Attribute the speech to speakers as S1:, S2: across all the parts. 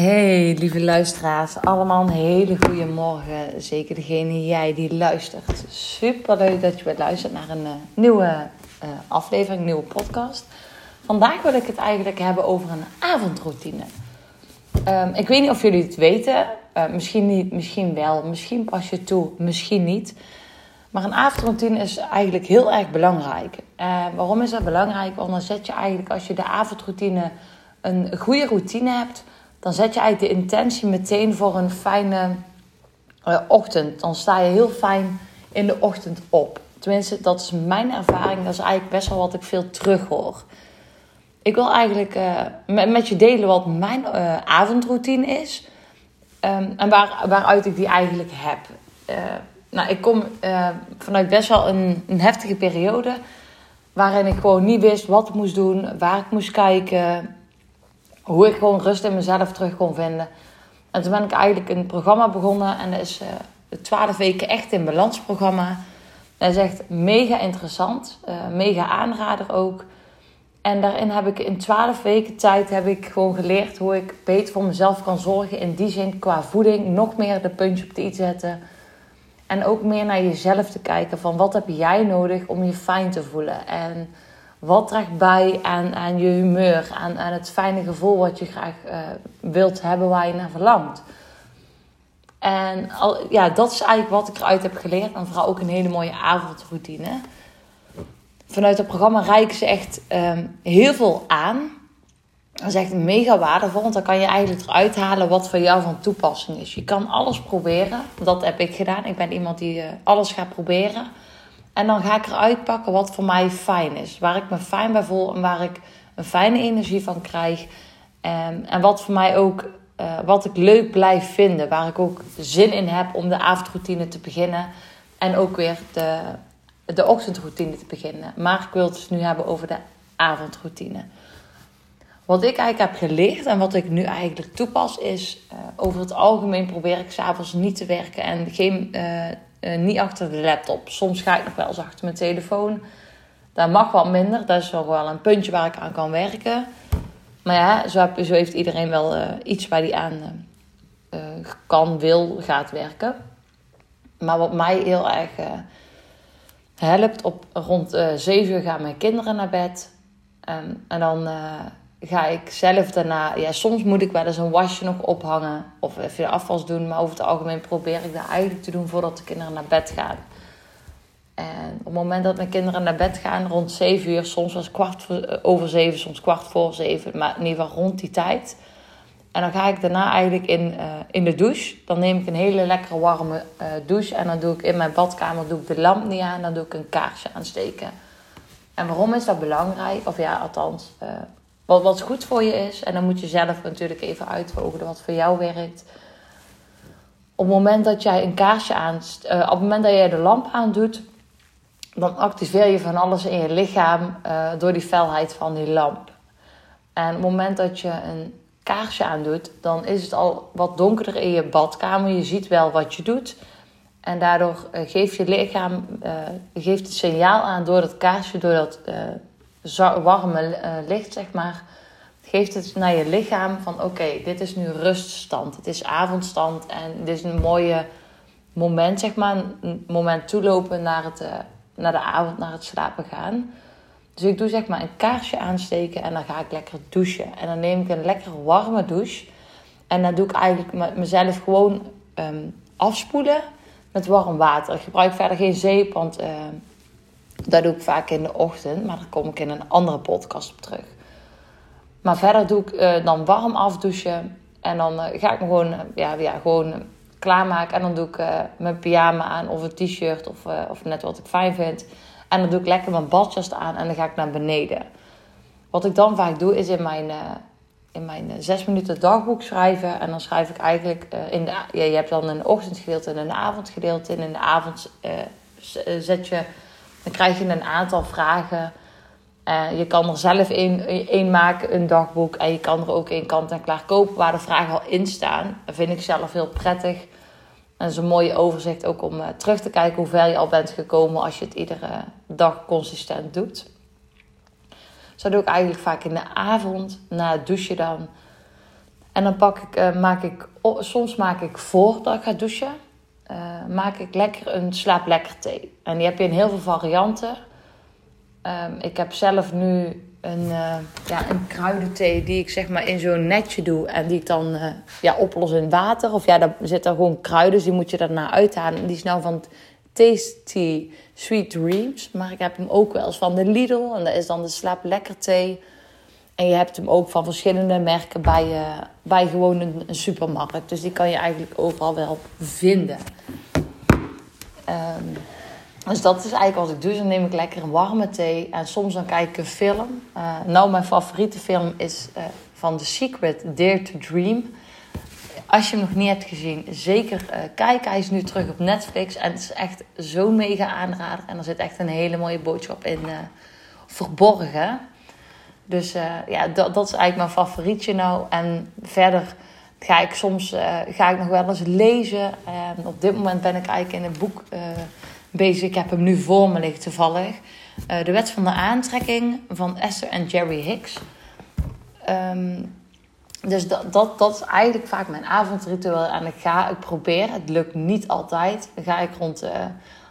S1: Hey, lieve luisteraars. Allemaal een hele goede morgen. Zeker degene jij die luistert. Super leuk dat je weer luistert naar een uh, nieuwe uh, aflevering, nieuwe podcast. Vandaag wil ik het eigenlijk hebben over een avondroutine. Um, ik weet niet of jullie het weten. Uh, misschien niet, misschien wel. Misschien pas je toe, misschien niet. Maar een avondroutine is eigenlijk heel erg belangrijk. waarom is dat belangrijk? Want dan zet je eigenlijk, als je de avondroutine een goede routine hebt dan zet je eigenlijk de intentie meteen voor een fijne uh, ochtend. Dan sta je heel fijn in de ochtend op. Tenminste, dat is mijn ervaring. Dat is eigenlijk best wel wat ik veel terug hoor. Ik wil eigenlijk uh, met, je delen wat mijn uh, avondroutine is. Um, en waar, waaruit ik die eigenlijk heb. nou, ik kom vanuit best wel een, een heftige periode. Waarin ik gewoon niet wist wat ik moest doen, waar ik moest kijken hoe ik gewoon rust in mezelf terug kon vinden. En toen ben ik eigenlijk een programma begonnen. En dat is uh, de 12 weken echt in balans programma. Dat is echt mega interessant. Uh, mega aanrader ook. En daarin heb ik in 12 weken tijd heb ik gewoon geleerd hoe ik beter voor mezelf kan zorgen. In die zin qua voeding nog meer de puntje op de i zetten. En ook meer naar jezelf te kijken van wat heb jij nodig om je fijn te voelen. En wat draagt bij aan, aan je humeur, aan, aan het fijne gevoel wat je graag uh, wilt hebben, waar je naar verlangt. En al, ja, dat is eigenlijk wat ik eruit heb geleerd. En vooral ook een hele mooie avondroutine. Vanuit het programma reiken ze echt um, heel veel aan. Dat is echt mega waardevol, want dan kan je eigenlijk eruit halen wat voor jou van toepassing is. Je kan alles proberen. Dat heb ik gedaan. Ik ben iemand die uh, alles gaat proberen. En dan ga ik eruit pakken wat voor mij fijn is. Waar ik me fijn bij voel en waar ik een fijne energie van krijg. En, en wat voor mij ook, uh, wat ik leuk blijf vinden. Waar ik ook zin in heb om de avondroutine te beginnen. En ook weer de, de ochtendroutine te beginnen. Maar ik wil het dus nu hebben over de avondroutine. Wat ik eigenlijk heb geleerd en wat ik nu eigenlijk toepas is... Uh, over het algemeen probeer ik s'avonds niet te werken en geen... Uh, uh, niet achter de laptop. Soms ga ik nog wel eens achter mijn telefoon. Dat mag wat minder. Dat is nog wel een puntje waar ik aan kan werken. Maar ja, zo, heb, zo heeft iedereen wel uh, iets waar hij aan uh, kan, wil, gaat werken. Maar wat mij heel erg helpt, op rond 7 uur gaan mijn kinderen naar bed. En dan ga ik zelf daarna... Ja, soms moet ik wel eens een wasje nog ophangen. Of even de afwas doen. Maar over het algemeen probeer ik dat eigenlijk te doen voordat de kinderen naar bed gaan. En op het moment dat mijn kinderen naar bed gaan, rond 7 uur, soms was kwart voor, over 7, soms kwart voor 7, maar in ieder geval rond die tijd. En dan ga ik daarna eigenlijk in, uh, in de douche. Dan neem ik een hele lekkere warme uh, douche. En dan doe ik in mijn badkamer doe ik de lamp niet aan. Dan doe ik een kaarsje aansteken. En waarom is dat belangrijk? Of ja, althans, wat, wat goed voor je is. En dan moet je zelf natuurlijk even uitvogelen wat voor jou werkt. Op het moment dat jij een kaarsje aan, uh, op het moment dat jij de lamp aandoet, dan activeer je van alles in je lichaam uh, door die felheid van die lamp. En op het moment dat je een kaarsje aandoet, dan is het al wat donkerder in je badkamer. Je ziet wel wat je doet. En daardoor uh, geeft je lichaam geeft het signaal aan door dat kaarsje, door dat warme uh, licht, zeg maar, geeft het naar je lichaam van oké, dit is nu ruststand. Het is avondstand en dit is een mooie moment, zeg maar, een moment toelopen naar, het, uh, naar de avond, naar het slapen gaan. Dus ik doe zeg maar een kaarsje aansteken en dan ga ik lekker douchen. En dan neem ik een lekker warme douche. En dan doe ik eigenlijk mezelf gewoon um, afspoelen met warm water. Ik gebruik verder geen zeep, want uh, dat doe ik vaak in de ochtend, maar daar kom ik in een andere podcast op terug. Maar verder doe ik uh, dan warm afdouchen. En dan uh, ga ik me gewoon, uh, ja, ja, gewoon klaarmaken. En dan doe ik mijn pyjama aan of een t-shirt of, of net wat ik fijn vind. En dan doe ik lekker mijn badjas aan en dan ga ik naar beneden. Wat ik dan vaak doe is in mijn, in mijn zes minuten dagboek schrijven. En dan schrijf ik eigenlijk in de, ja, je hebt dan een ochtendgedeelte en een avondgedeelte. En in de avond zet je dan krijg je een aantal vragen. Uh, je kan er zelf één maken, een dagboek. En je kan er ook één kant en klaar kopen waar de vragen al in staan. Dat vind ik zelf heel prettig. En dat is een mooie overzicht ook om uh, terug te kijken hoe ver je al bent gekomen als je het iedere dag consistent doet. Zo doe ik eigenlijk vaak in de avond, na het douchen dan. En dan pak ik, uh, maak ik, soms maak ik voordat ik ga douchen, uh, maak ik lekker een slaap lekker thee. En die heb je in heel veel varianten. Um, ik heb zelf nu een, uh, ja, een kruidenthee die ik zeg maar in zo'n netje doe. En die ik dan uh, ja, oplos in water. Of ja, daar zitten gewoon kruiden, dus die moet je daarna uithalen. En die is nou van Tasty Sweet Dreams. Maar ik heb hem ook wel eens van de Lidl. En dat is dan de slaap lekker thee. En je hebt hem ook van verschillende merken bij, bij gewoon een, supermarkt. Dus die kan je eigenlijk overal wel vinden. Um, dus dat is eigenlijk wat ik doe. Dus dan neem ik lekker een warme thee. En soms dan kijk ik een film. Uh, nou, mijn favoriete film is uh, van The Secret, Dare to Dream. Als je hem nog niet hebt gezien, zeker uh, kijken. Hij is nu terug op Netflix. En het is echt zo mega aanrader. En er zit echt een hele mooie boodschap in verborgen. Dus ja, dat, dat is eigenlijk mijn favorietje nou. En verder ga ik soms ga ik nog wel eens lezen. En op dit moment ben ik eigenlijk in een boek bezig. Ik heb hem nu voor me liggen toevallig. De wet van de aantrekking van Esther en Jerry Hicks. Um, dus dat, dat, dat is eigenlijk vaak mijn avondritueel. En ik ga, ik probeer, het lukt niet altijd. Dan ga ik rond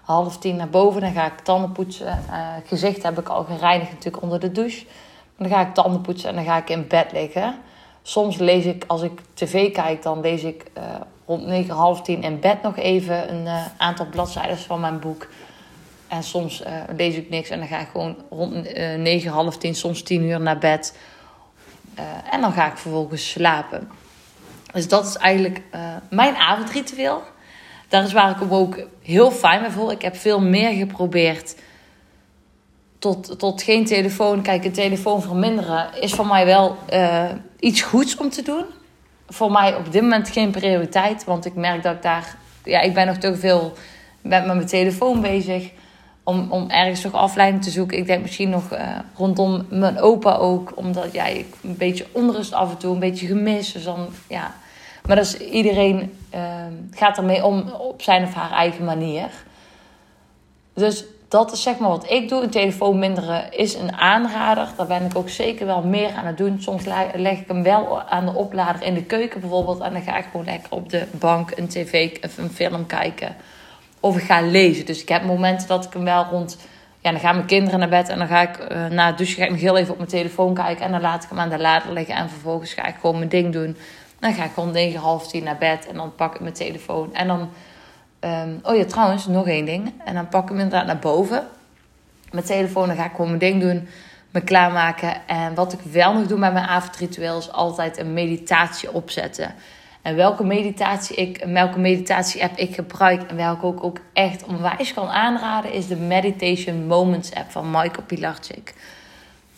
S1: half tien naar boven. Dan ga ik tanden poetsen. Gezicht heb ik al gereinigd natuurlijk onder de douche. Dan ga ik tanden poetsen en dan ga ik in bed liggen. Soms lees ik, als ik tv kijk, dan lees ik uh, rond 9, half 10 in bed nog even een uh, aantal bladzijden van mijn boek. En soms uh, lees ik niks en dan ga ik gewoon rond 9, half 10, soms 10 uur naar bed. en dan ga ik vervolgens slapen. Dus dat is eigenlijk mijn avondritueel. Daar is waar ik hem ook heel fijn mee voel. Ik heb veel meer geprobeerd tot, tot geen telefoon. Kijk, een telefoon verminderen is voor mij wel uh, iets goeds om te doen. Voor mij op dit moment geen prioriteit. Want ik merk dat ik daar... Ja, ik ben nog te veel met mijn telefoon bezig. Om, om ergens toch afleiding te zoeken. Ik denk misschien nog uh, rondom mijn opa ook. Omdat ja, ik een beetje onrust af en toe. Een beetje gemist. Dus dan, ja... Maar dat is, iedereen uh, gaat ermee om op zijn of haar eigen manier. Dus dat is zeg maar wat ik doe. Een telefoon minderen is een aanrader. Daar ben ik ook zeker wel meer aan het doen. Soms leg ik hem wel aan de oplader in de keuken bijvoorbeeld. En dan ga ik gewoon lekker op de bank een tv of een film kijken. Of ik ga lezen. Dus ik heb momenten dat ik hem wel rond... Ja, dan gaan mijn kinderen naar bed en dan ga ik uh, na het douchen ga ik nog heel even op mijn telefoon kijken. En dan laat ik hem aan de lader liggen en vervolgens ga ik gewoon mijn ding doen. Dan ga ik gewoon 9, half 10 naar bed en dan pak ik mijn telefoon. En dan Um, oh ja, trouwens, nog één ding. En dan pak ik hem inderdaad naar boven. Mijn telefoon, dan ga ik gewoon mijn ding doen. Me klaarmaken. En wat ik wel nog doe met mijn avondritueel is altijd een meditatie opzetten. En welke meditatie ik, welke meditatie app ik gebruik en welke ook, ook echt onwijs kan aanraden, is de Meditation Moments app van Michael Pilarczyk.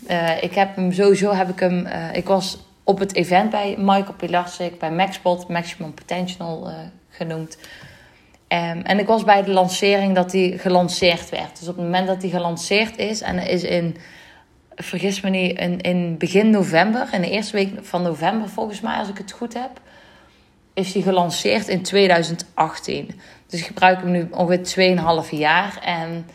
S1: Uh, ik heb hem sowieso, heb ik hem, uh, ik was op het event bij Michael Pilarczyk, bij MaxPot, Maximum Potential uh, genoemd. Um, en ik was bij de lancering dat die gelanceerd werd. Dus op het moment dat die gelanceerd is, en is in, vergis me niet, in, in begin november, in de eerste week van november volgens mij, als ik het goed heb, is die gelanceerd in 2018. Dus ik gebruik hem nu ongeveer 2,5 jaar. En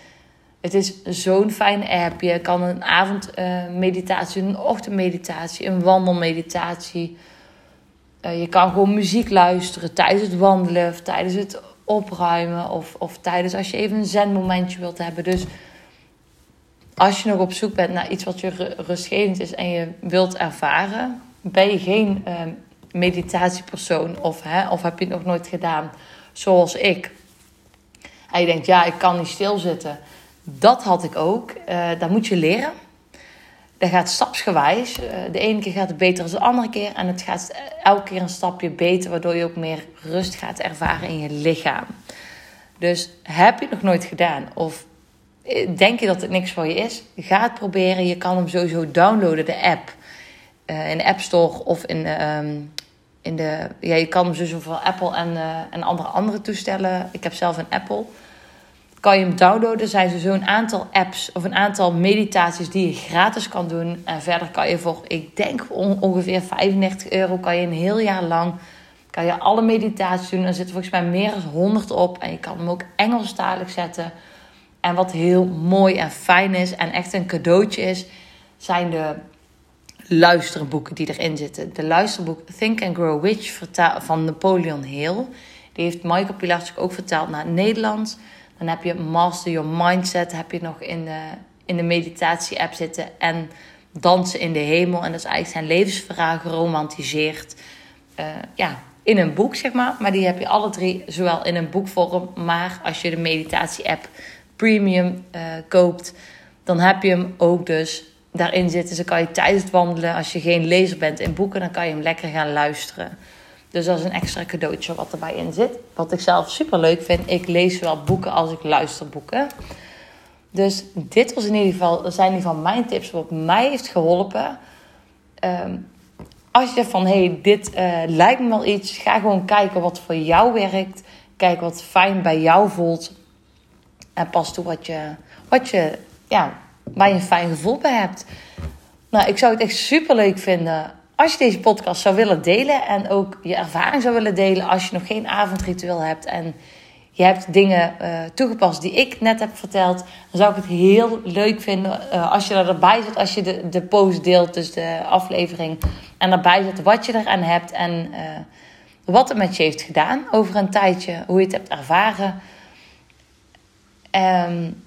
S1: het is zo'n fijne app. Je kan een avondmeditatie, uh, een ochtendmeditatie, een wandelmeditatie. Uh, je kan gewoon muziek luisteren tijdens het wandelen tijdens het opruimen of, of tijdens als je even een zen-momentje wilt hebben. Dus als je nog op zoek bent naar iets wat je rustgevend is en je wilt ervaren, ben je geen uh, meditatiepersoon of, hè, of heb je het nog nooit gedaan zoals ik. En je denkt, ja, ik kan niet stilzitten. Dat had ik ook. Uh, dat moet je leren. Dat gaat stapsgewijs. Uh, de ene keer gaat het beter dan de andere keer. En het gaat elke keer een stapje beter, waardoor je ook meer rust gaat ervaren in je lichaam. Dus heb je het nog nooit gedaan of eh, denk je dat het niks voor je is, ga het proberen. Je kan hem sowieso downloaden, de app. Uh, in de App Store of in, uh, in de. Ja, je kan hem sowieso voor Apple en, en andere, andere toestellen. Ik heb zelf een Apple kan je hem downloaden. Zijn er zo'n aantal apps of een aantal meditaties die je gratis kan doen. En verder kan je voor, ik denk ongeveer 35 euro, kan je een heel jaar lang kan je alle meditaties doen. Er zitten volgens mij meer dan 100 op. En je kan hem ook Engelstalig zetten. En wat heel mooi en fijn is en echt een cadeautje is, zijn de luisterboeken die erin zitten. De luisterboek Think and Grow Rich van Napoleon Hill. Die heeft Michael Pilarczyk ook vertaald naar het Nederlands. Dan heb je Master Your Mindset, heb je nog in de, in de meditatie-app zitten. En Dansen in de Hemel. En dat is eigenlijk zijn levensverhaal geromantiseerd. Uh, ja, in een boek, zeg maar. Maar die heb je alle drie zowel in een boekvorm. Maar als je de meditatie-app premium uh, koopt, dan heb je hem ook dus daarin zitten. Dus dan kan je tijdens het wandelen, als je geen lezer bent in boeken, dan kan je hem lekker gaan luisteren. Dus dat is een extra cadeautje wat erbij in zit. Wat ik zelf super leuk vind. Ik lees zowel boeken als ik luister boeken. Dus dit was in ieder geval, zijn in ieder geval mijn tips wat mij heeft geholpen. Ehm, als je van hey, dit uh, lijkt me wel iets, ga gewoon kijken wat voor jou werkt. Kijk wat fijn bij jou voelt. En pas toe wat je, wat je, ja, waar je een fijn gevoel bij hebt. Nou, ik zou het echt super leuk vinden als je deze podcast zou willen delen en ook je ervaring zou willen delen als je nog geen avondritueel hebt en je hebt dingen uh, toegepast die ik net heb verteld, dan zou ik het heel leuk vinden uh, als je erbij zit, als je de, de post deelt, dus de aflevering, en erbij zit wat je eraan hebt en uh, wat het met je heeft gedaan over een tijdje, hoe je het hebt ervaren. Um,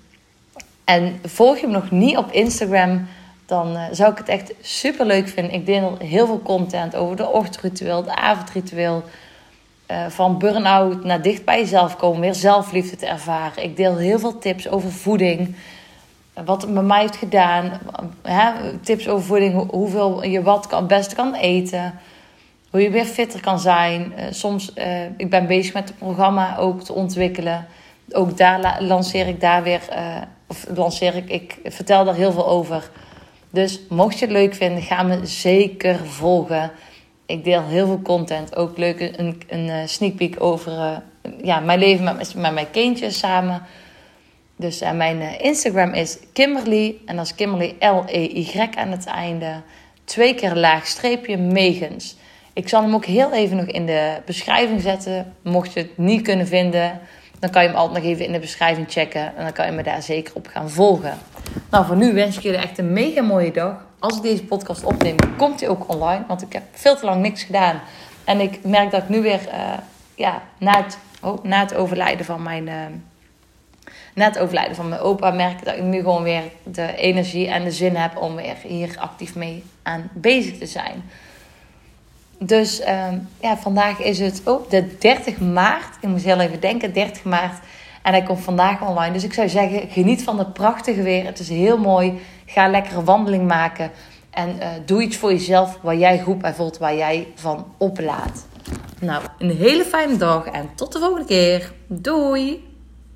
S1: en volg je me nog niet op Instagram, dan uh, zou ik het echt super leuk vinden. Ik deel heel veel content over de ochtendritueel, de avondritueel. Uh, van burn-out naar dicht bij jezelf komen, weer zelfliefde te ervaren. Ik deel heel veel tips over voeding. Wat het met mij heeft gedaan. Hè? Tips over voeding, hoeveel je wat kan, het kan eten. Hoe je weer fitter kan zijn. Uh, soms, ik ben bezig met het programma ook te ontwikkelen. Ook daar lanceer ik daar weer of lanceer ik, ik vertel daar heel veel over. Dus mocht je het leuk vinden, ga me zeker volgen. Ik deel heel veel content. Ook leuk een, een eh, sneak peek over uh, ja, mijn leven met, met mijn kindjes samen. Dus uh, mijn Instagram is Kimberly. En dat is Kimberly L-E-Y aan het einde. Twee keer laag streepje Megens. Ik zal hem ook heel even nog in de beschrijving zetten. Mocht je het niet kunnen vinden dan kan je hem altijd nog even in de beschrijving checken. En dan kan je me daar zeker op gaan volgen. Nou, voor nu wens ik jullie echt een mega mooie dag. Als ik deze podcast opneem, komt hij ook online. Want ik heb veel te lang niks gedaan. En ik merk dat ik nu weer, uh, ja, na het, oh, na het overlijden van mijn... Uh, na het overlijden van mijn opa merk ik dat ik nu gewoon weer de energie en de zin heb om weer hier actief mee aan bezig te zijn. Dus ehm, ja, vandaag is het oh, de 30 maart. Ik moest heel even denken, 30 maart. En hij komt vandaag online. Dus ik zou zeggen, geniet van het prachtige weer. Het is heel mooi. Ga lekker een wandeling maken. En uh, doe iets voor jezelf waar jij goed bij voelt, waar jij van oplaat. Nou, een hele fijne dag en tot de volgende keer. Doei!